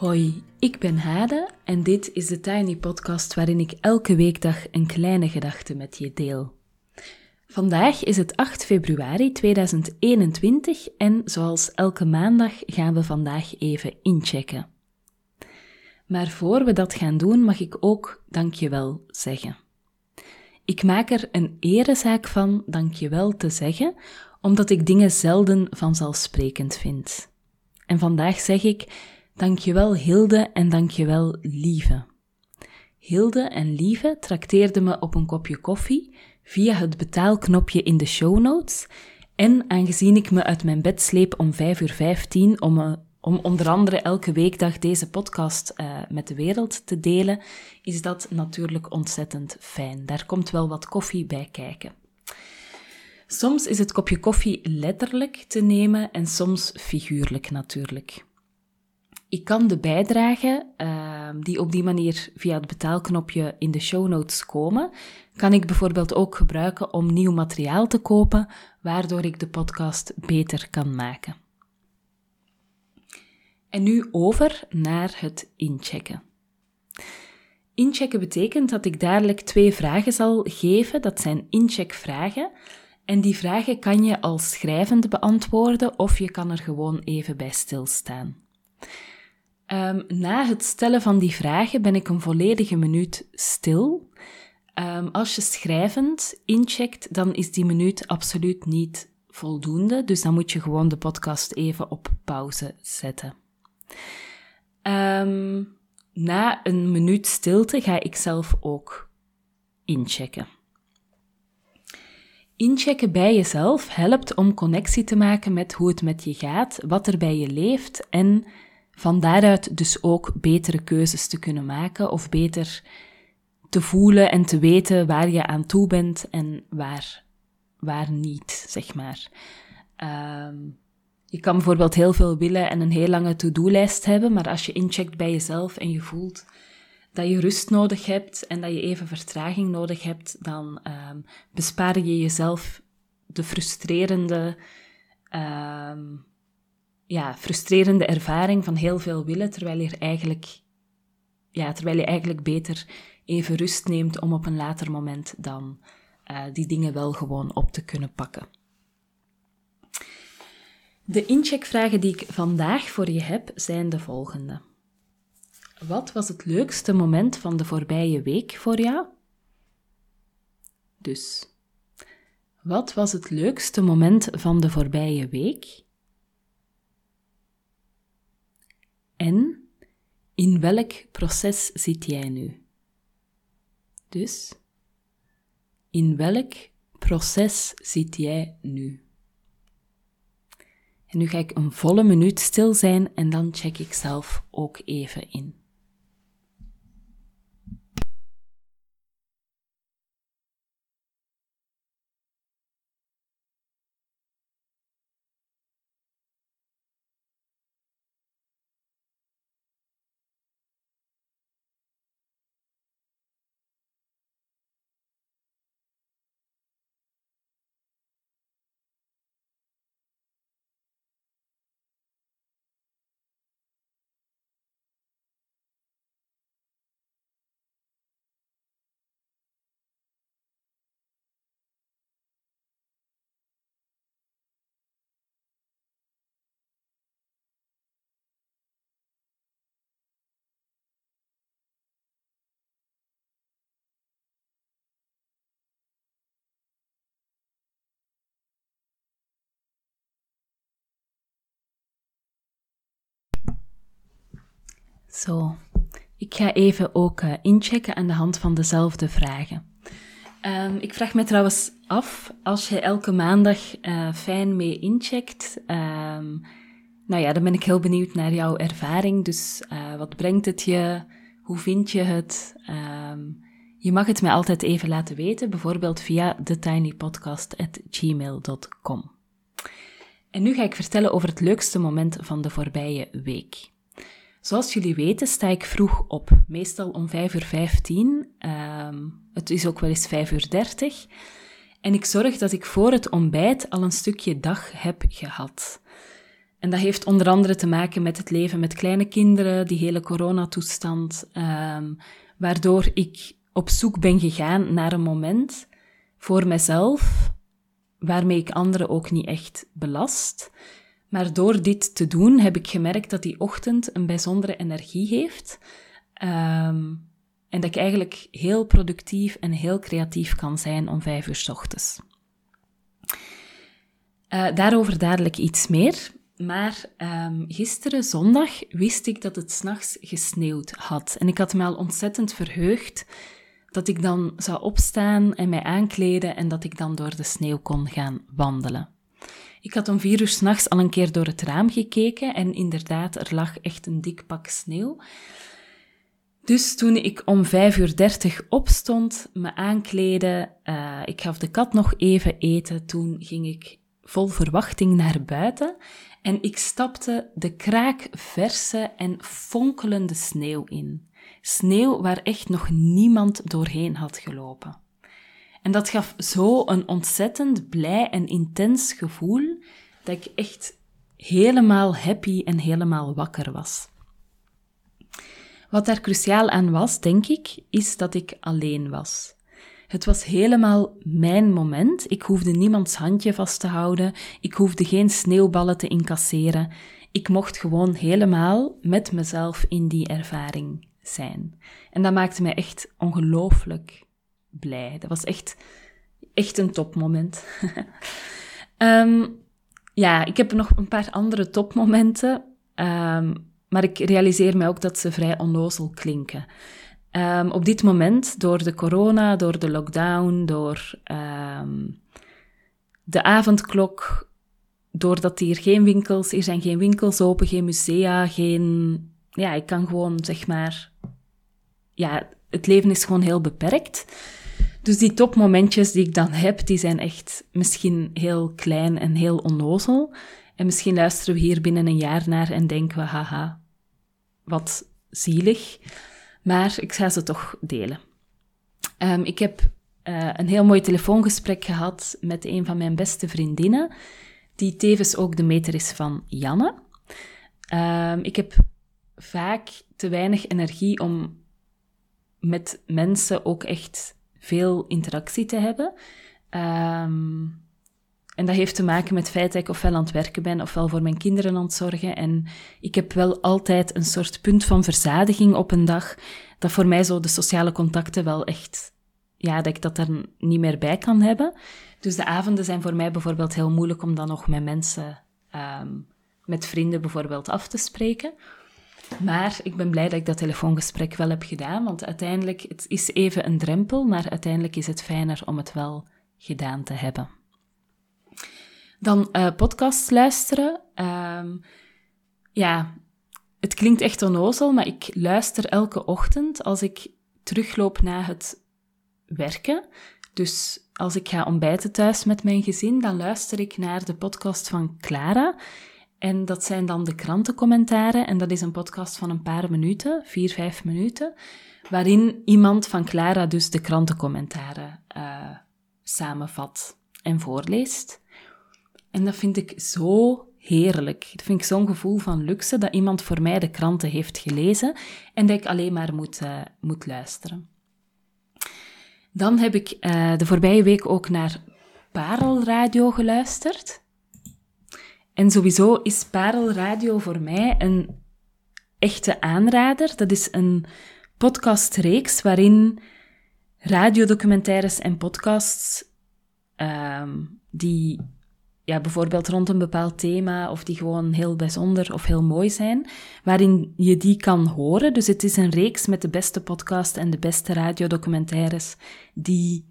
Hoi, ik ben Hade en dit is de Tiny Podcast waarin ik elke weekdag een kleine gedachte met je deel. Vandaag is het 8 februari 2021 en zoals elke maandag gaan we vandaag even inchecken. Maar voor we dat gaan doen, mag ik ook dankjewel zeggen. Ik maak er een erezaak van dankjewel te zeggen, omdat ik dingen zelden vanzelfsprekend vind. En vandaag zeg ik dankjewel Hilde en dankjewel Lieve. Hilde en Lieve trakteerden me op een kopje koffie via het betaalknopje in de show notes. En aangezien ik me uit mijn bed sleep om 5 uur 15 om, uh, om onder andere elke weekdag deze podcast uh, met de wereld te delen, is dat natuurlijk ontzettend fijn. Daar komt wel wat koffie bij kijken. Soms is het kopje koffie letterlijk te nemen en soms figuurlijk natuurlijk. Ik kan de bijdragen uh, die op die manier via het betaalknopje in de show notes komen, kan ik bijvoorbeeld ook gebruiken om nieuw materiaal te kopen, waardoor ik de podcast beter kan maken. En nu over naar het inchecken. Inchecken betekent dat ik dadelijk twee vragen zal geven. Dat zijn incheckvragen. En die vragen kan je als schrijvende beantwoorden of je kan er gewoon even bij stilstaan. Um, na het stellen van die vragen ben ik een volledige minuut stil. Um, als je schrijvend incheckt, dan is die minuut absoluut niet voldoende. Dus dan moet je gewoon de podcast even op pauze zetten. Um, na een minuut stilte ga ik zelf ook inchecken. Inchecken bij jezelf helpt om connectie te maken met hoe het met je gaat, wat er bij je leeft en van daaruit dus ook betere keuzes te kunnen maken of beter te voelen en te weten waar je aan toe bent en waar, waar niet, zeg maar. Um, je kan bijvoorbeeld heel veel willen en een heel lange to-do-lijst hebben, maar als je incheckt bij jezelf en je voelt dat je rust nodig hebt en dat je even vertraging nodig hebt, dan um, bespaar je jezelf de frustrerende um, ja, frustrerende ervaring van heel veel willen, terwijl je eigenlijk, ja, terwijl je eigenlijk beter even rust neemt om op een later moment dan uh, die dingen wel gewoon op te kunnen pakken. De incheckvragen die ik vandaag voor je heb zijn de volgende. Wat was het leukste moment van de voorbije week voor jou? Dus, wat was het leukste moment van de voorbije week? En in welk proces zit jij nu? Dus, in welk proces zit jij nu? En nu ga ik een volle minuut stil zijn en dan check ik zelf ook even in. Zo, ik ga even ook uh, inchecken aan de hand van dezelfde vragen. Um, ik vraag me trouwens af, als je elke maandag uh, fijn mee incheckt, um, nou ja, dan ben ik heel benieuwd naar jouw ervaring. Dus uh, wat brengt het je? Hoe vind je het? Um, je mag het mij altijd even laten weten, bijvoorbeeld via thetinypodcast.gmail.com. En nu ga ik vertellen over het leukste moment van de voorbije week. Zoals jullie weten sta ik vroeg op, meestal om 5 uur 15. Um, het is ook wel eens 5 uur 30. En ik zorg dat ik voor het ontbijt al een stukje dag heb gehad. en dat heeft onder andere te maken met het leven met kleine kinderen, die hele coronatoestand, um, waardoor ik op zoek ben gegaan naar een moment voor mezelf, waarmee ik anderen ook niet echt belast. Maar door dit te doen heb ik gemerkt dat die ochtend een bijzondere energie heeft. Um, en dat ik eigenlijk heel productief en heel creatief kan zijn om vijf uur s ochtends. Uh, daarover dadelijk iets meer. Maar um, gisteren, zondag, wist ik dat het s'nachts gesneeuwd had. En ik had me al ontzettend verheugd dat ik dan zou opstaan en mij aankleden en dat ik dan door de sneeuw kon gaan wandelen. Ik had om vier uur s'nachts al een keer door het raam gekeken en inderdaad, er lag echt een dik pak sneeuw. Dus toen ik om 5 uur 30 opstond, me aankleden, uh, ik gaf de kat nog even eten, toen ging ik vol verwachting naar buiten en ik stapte de kraakverse en fonkelende sneeuw in. Sneeuw waar echt nog niemand doorheen had gelopen. En dat gaf zo een ontzettend blij en intens gevoel dat ik echt helemaal happy en helemaal wakker was. Wat daar cruciaal aan was, denk ik, is dat ik alleen was. Het was helemaal mijn moment. Ik hoefde niemands handje vast te houden. Ik hoefde geen sneeuwballen te incasseren. Ik mocht gewoon helemaal met mezelf in die ervaring zijn. En dat maakte mij echt ongelooflijk blij. Dat was echt, echt een topmoment. um, ja, ik heb nog een paar andere topmomenten. Um, maar ik realiseer mij ook dat ze vrij onnozel klinken. Um, op dit moment, door de corona, door de lockdown, door de avondklok, doordat hier geen winkels, er zijn geen winkels open, geen musea, geen... Ja, ik kan gewoon, zeg maar... Ja, het leven is gewoon heel beperkt. Dus die topmomentjes die ik dan heb, die zijn echt misschien heel klein en heel onnozel. En misschien luisteren we hier binnen een jaar naar en denken we, haha, wat zielig. Maar ik ga ze toch delen. Um, ik heb uh, een heel mooi telefoongesprek gehad met een van mijn beste vriendinnen, die tevens ook de meter is van Janne. Um, ik heb vaak te weinig energie om met mensen ook echt veel interactie te hebben. Um, en dat heeft te maken met het feit dat ik ofwel aan het werken ben, ofwel voor mijn kinderen aan het zorgen. En ik heb wel altijd een soort punt van verzadiging op een dag, dat voor mij zo de sociale contacten wel echt, ja, dat ik dat er niet meer bij kan hebben. Dus de avonden zijn voor mij bijvoorbeeld heel moeilijk om dan nog met mensen, um, met vrienden bijvoorbeeld af te spreken. Maar ik ben blij dat ik dat telefoongesprek wel heb gedaan, want uiteindelijk, het is even een drempel, maar uiteindelijk is het fijner om het wel gedaan te hebben. Dan uh, podcasts luisteren. Um, ja, het klinkt echt onnozel, maar ik luister elke ochtend als ik terugloop na het werken. Dus als ik ga ontbijten thuis met mijn gezin, dan luister ik naar de podcast van Clara. En dat zijn dan de krantencommentaren. En dat is een podcast van een paar minuten, vier, vijf minuten, waarin iemand van Clara dus de krantencommentaren uh, samenvat en voorleest. En dat vind ik zo heerlijk. Dat vind ik zo'n gevoel van luxe dat iemand voor mij de kranten heeft gelezen en dat ik alleen maar moet, uh, moet luisteren. Dan heb ik uh, de voorbije week ook naar Parelradio geluisterd. En sowieso is Parelradio voor mij een echte aanrader. Dat is een podcastreeks waarin radiodocumentaires en podcasts um, die ja, bijvoorbeeld rond een bepaald thema of die gewoon heel bijzonder of heel mooi zijn, waarin je die kan horen. Dus het is een reeks met de beste podcast en de beste radiodocumentaires die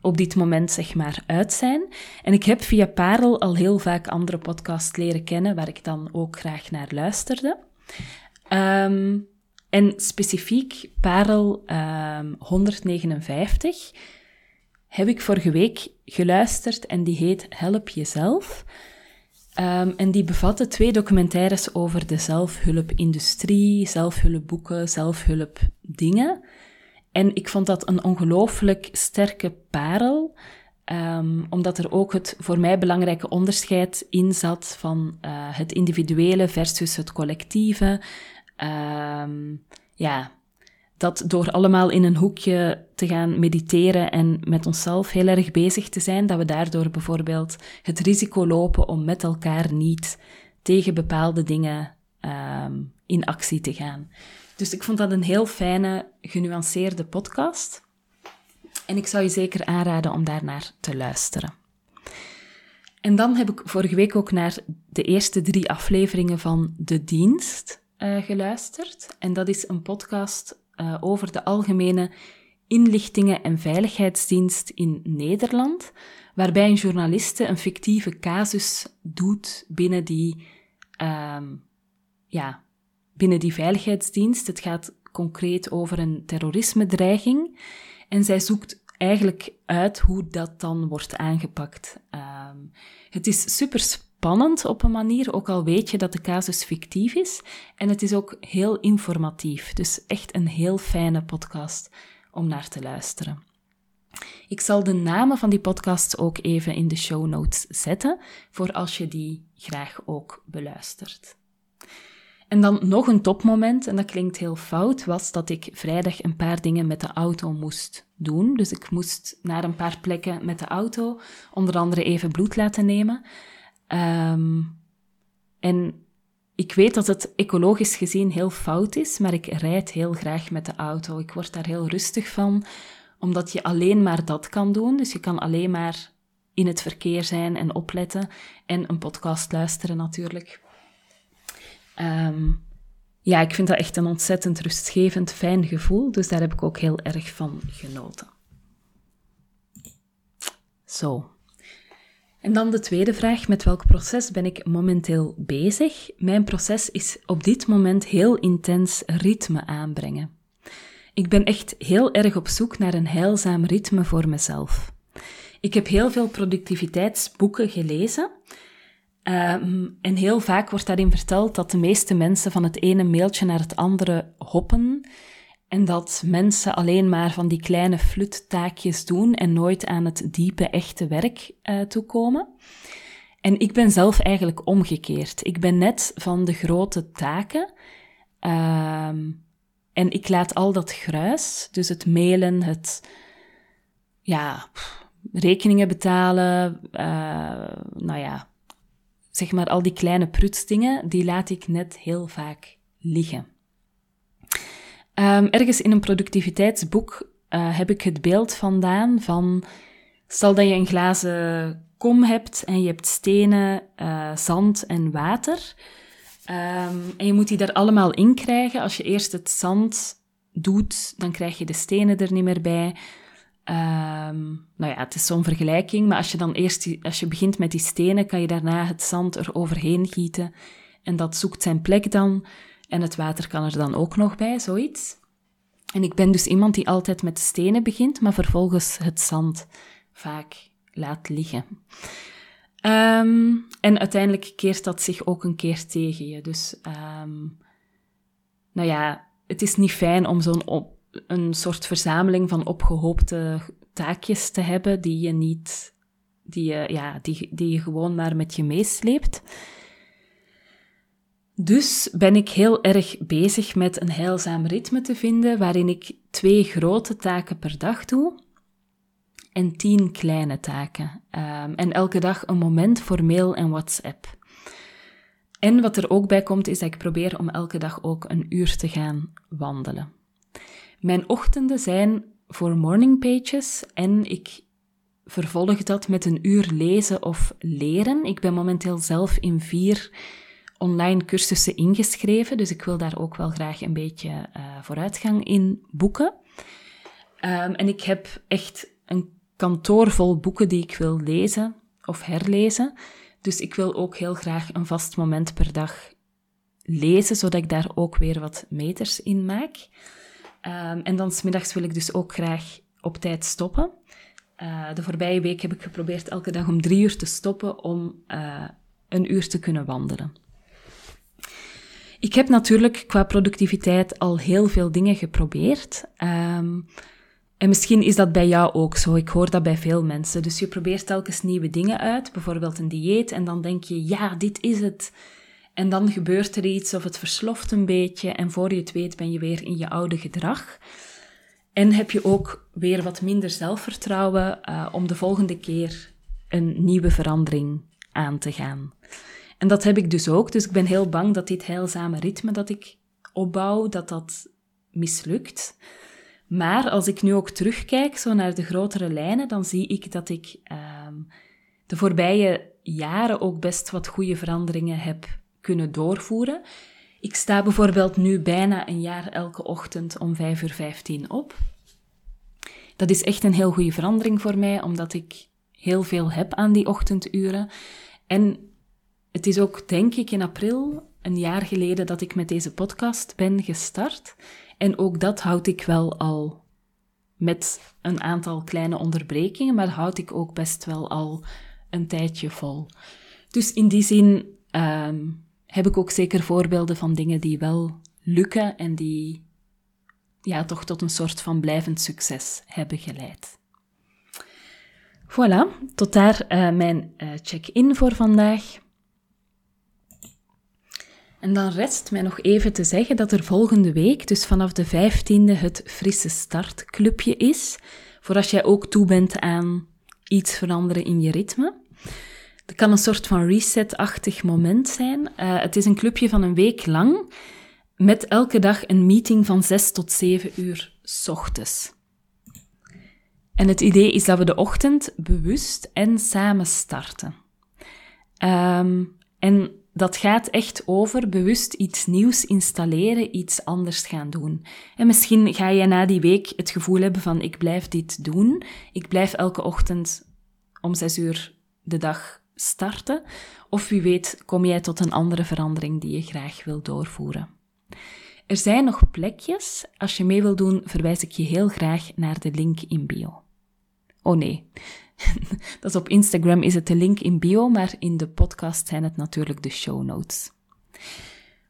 op dit moment zeg maar uit zijn. En ik heb via Parel al heel vaak andere podcasts leren kennen, waar ik dan ook graag naar luisterde. Um, en specifiek Parel um, 159 heb ik vorige week geluisterd en die heet Help Jezelf. Um, en die bevatte twee documentaires over de zelfhulpindustrie, zelfhulpboeken, zelfhulpdingen. En ik vond dat een ongelooflijk sterke parel. Um, omdat er ook het voor mij belangrijke onderscheid in zat van uh, het individuele versus het collectieve. Um, ja, dat door allemaal in een hoekje te gaan mediteren en met onszelf heel erg bezig te zijn, dat we daardoor bijvoorbeeld het risico lopen om met elkaar niet tegen bepaalde dingen um, in actie te gaan. Dus ik vond dat een heel fijne, genuanceerde podcast. En ik zou je zeker aanraden om daarnaar te luisteren. En dan heb ik vorige week ook naar de eerste drie afleveringen van De Dienst uh, geluisterd. En dat is een podcast uh, over de algemene inlichtingen- en veiligheidsdienst in Nederland, waarbij een journaliste een fictieve casus doet binnen die, uh, ja, binnen die veiligheidsdienst. Het gaat concreet over een terrorisme-dreiging. En zij zoekt eigenlijk uit hoe dat dan wordt aangepakt. Um, het is super spannend op een manier, ook al weet je dat de casus fictief is. En het is ook heel informatief. Dus echt een heel fijne podcast om naar te luisteren. Ik zal de namen van die podcasts ook even in de show notes zetten, voor als je die graag ook beluistert. En dan nog een topmoment, en dat klinkt heel fout, was dat ik vrijdag een paar dingen met de auto moest doen. Dus ik moest naar een paar plekken met de auto, onder andere even bloed laten nemen. Um, en ik weet dat het ecologisch gezien heel fout is, maar ik rijd heel graag met de auto. Ik word daar heel rustig van, omdat je alleen maar dat kan doen. Dus je kan alleen maar in het verkeer zijn en opletten en een podcast luisteren natuurlijk. Um, ja, ik vind dat echt een ontzettend rustgevend, fijn gevoel, dus daar heb ik ook heel erg van genoten. Zo. En dan de tweede vraag, met welk proces ben ik momenteel bezig? Mijn proces is op dit moment heel intens ritme aanbrengen. Ik ben echt heel erg op zoek naar een heilzaam ritme voor mezelf. Ik heb heel veel productiviteitsboeken gelezen Um, en heel vaak wordt daarin verteld dat de meeste mensen van het ene mailtje naar het andere hoppen. En dat mensen alleen maar van die kleine fluttaakjes doen en nooit aan het diepe, echte werk uh, toekomen. En ik ben zelf eigenlijk omgekeerd. Ik ben net van de grote taken. Um, en ik laat al dat gruis, dus het mailen, het ja, rekeningen betalen, uh, nou ja, zeg maar al die kleine prutsdingen, die laat ik net heel vaak liggen. Um, ergens in een productiviteitsboek uh, heb ik het beeld vandaan van, stel dat je een glazen kom hebt en je hebt stenen, uh, zand en water. Um, en je moet die daar allemaal in krijgen. Als je eerst het zand doet, dan krijg je de stenen er niet meer bij. Um, nou ja, het is zo'n vergelijking, maar als je dan eerst, als je begint met die stenen, kan je daarna het zand er overheen gieten. En dat zoekt zijn plek dan. En het water kan er dan ook nog bij, zoiets. En ik ben dus iemand die altijd met stenen begint, maar vervolgens het zand vaak laat liggen. Um, en uiteindelijk keert dat zich ook een keer tegen je. Dus, um, nou ja, het is niet fijn om zo'n op een soort verzameling van opgehoopte taakjes te hebben die je niet, die je, ja, die, die je gewoon maar met je meesleept. Dus ben ik heel erg bezig met een heilzaam ritme te vinden waarin ik twee grote taken per dag doe en tien kleine taken. Um, en elke dag een moment voor mail en WhatsApp. En wat er ook bij komt, is dat ik probeer om elke dag ook een uur te gaan wandelen. Mijn ochtenden zijn voor morning pages en ik vervolg dat met een uur lezen of leren. Ik ben momenteel zelf in vier online cursussen ingeschreven, dus ik wil daar ook wel graag een beetje uh, vooruitgang in boeken. Um, en ik heb echt een kantoor vol boeken die ik wil lezen of herlezen. Dus ik wil ook heel graag een vast moment per dag lezen, zodat ik daar ook weer wat meters in maak. Um, en dan smiddags wil ik dus ook graag op tijd stoppen. Uh, de voorbije week heb ik geprobeerd elke dag om drie uur te stoppen om uh, een uur te kunnen wandelen. Ik heb natuurlijk qua productiviteit al heel veel dingen geprobeerd. Um, En misschien is dat bij jou ook zo. Ik hoor dat bij veel mensen. Dus je probeert telkens nieuwe dingen uit, bijvoorbeeld een dieet, en dan denk je, ja, dit is het. En dan gebeurt er iets of het versloft een beetje en voor je het weet ben je weer in je oude gedrag. En heb je ook weer wat minder zelfvertrouwen uh, om de volgende keer een nieuwe verandering aan te gaan. En dat heb ik dus ook. Dus ik ben heel bang dat dit heilzame ritme dat ik opbouw, dat dat mislukt. Maar als ik nu ook terugkijk zo naar de grotere lijnen, dan zie ik dat ik uh, de voorbije jaren ook best wat goede veranderingen heb kunnen doorvoeren. Ik sta bijvoorbeeld nu bijna een jaar elke ochtend om 5 uur 15 op. Dat is echt een heel goede verandering voor mij, omdat ik heel veel heb aan die ochtenduren. En het is ook, denk ik, in april, een jaar geleden, dat ik met deze podcast ben gestart. En ook dat houd ik wel al met een aantal kleine onderbrekingen, maar houd ik ook best wel al een tijdje vol. Dus in die zin um, heb ik ook zeker voorbeelden van dingen die wel lukken en die ja, toch tot een soort van blijvend succes hebben geleid. Voilà, tot daar uh, mijn uh, check-in voor vandaag. En dan rest mij nog even te zeggen dat er volgende week, dus vanaf de 15e, het Frisse Startclubje is. Voor als jij ook toe bent aan iets veranderen in je ritme. Het kan een soort van reset-achtig moment zijn. Uh, het is een clubje van een week lang, met elke dag een meeting van 6 tot 7 uur s ochtends. En het idee is dat we de ochtend bewust en samen starten. Um, en dat gaat echt over bewust iets nieuws installeren, iets anders gaan doen. En misschien ga je na die week het gevoel hebben van ik blijf dit doen. Ik blijf elke ochtend om zes uur de dag starten. Of wie weet kom jij tot een andere verandering die je graag wil doorvoeren. Er zijn nog plekjes. Als je mee wil doen, verwijs ik je heel graag naar de link in bio. Oh nee, dat is op Instagram is het de link in bio, maar in de podcast zijn het natuurlijk de show notes.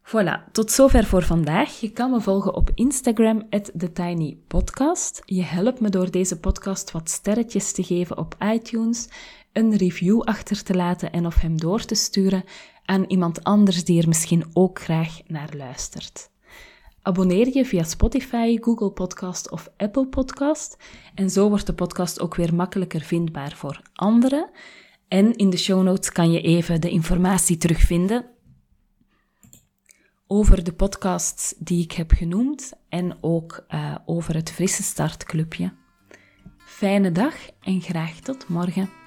Voilà, tot zover voor vandaag. Je kan me volgen op Instagram, TheTinyPodcast. Je helpt me door deze podcast wat sterretjes te geven op iTunes, een review achter te laten en of hem door te sturen aan iemand anders die er misschien ook graag naar luistert. Abonneer je via Spotify, Google Podcast of Apple Podcast. En zo wordt de podcast ook weer makkelijker vindbaar voor anderen. En in de show notes kan je even de informatie terugvinden over de podcasts die ik heb genoemd en ook uh, over het Frisse Startclubje. Fijne dag en graag tot morgen.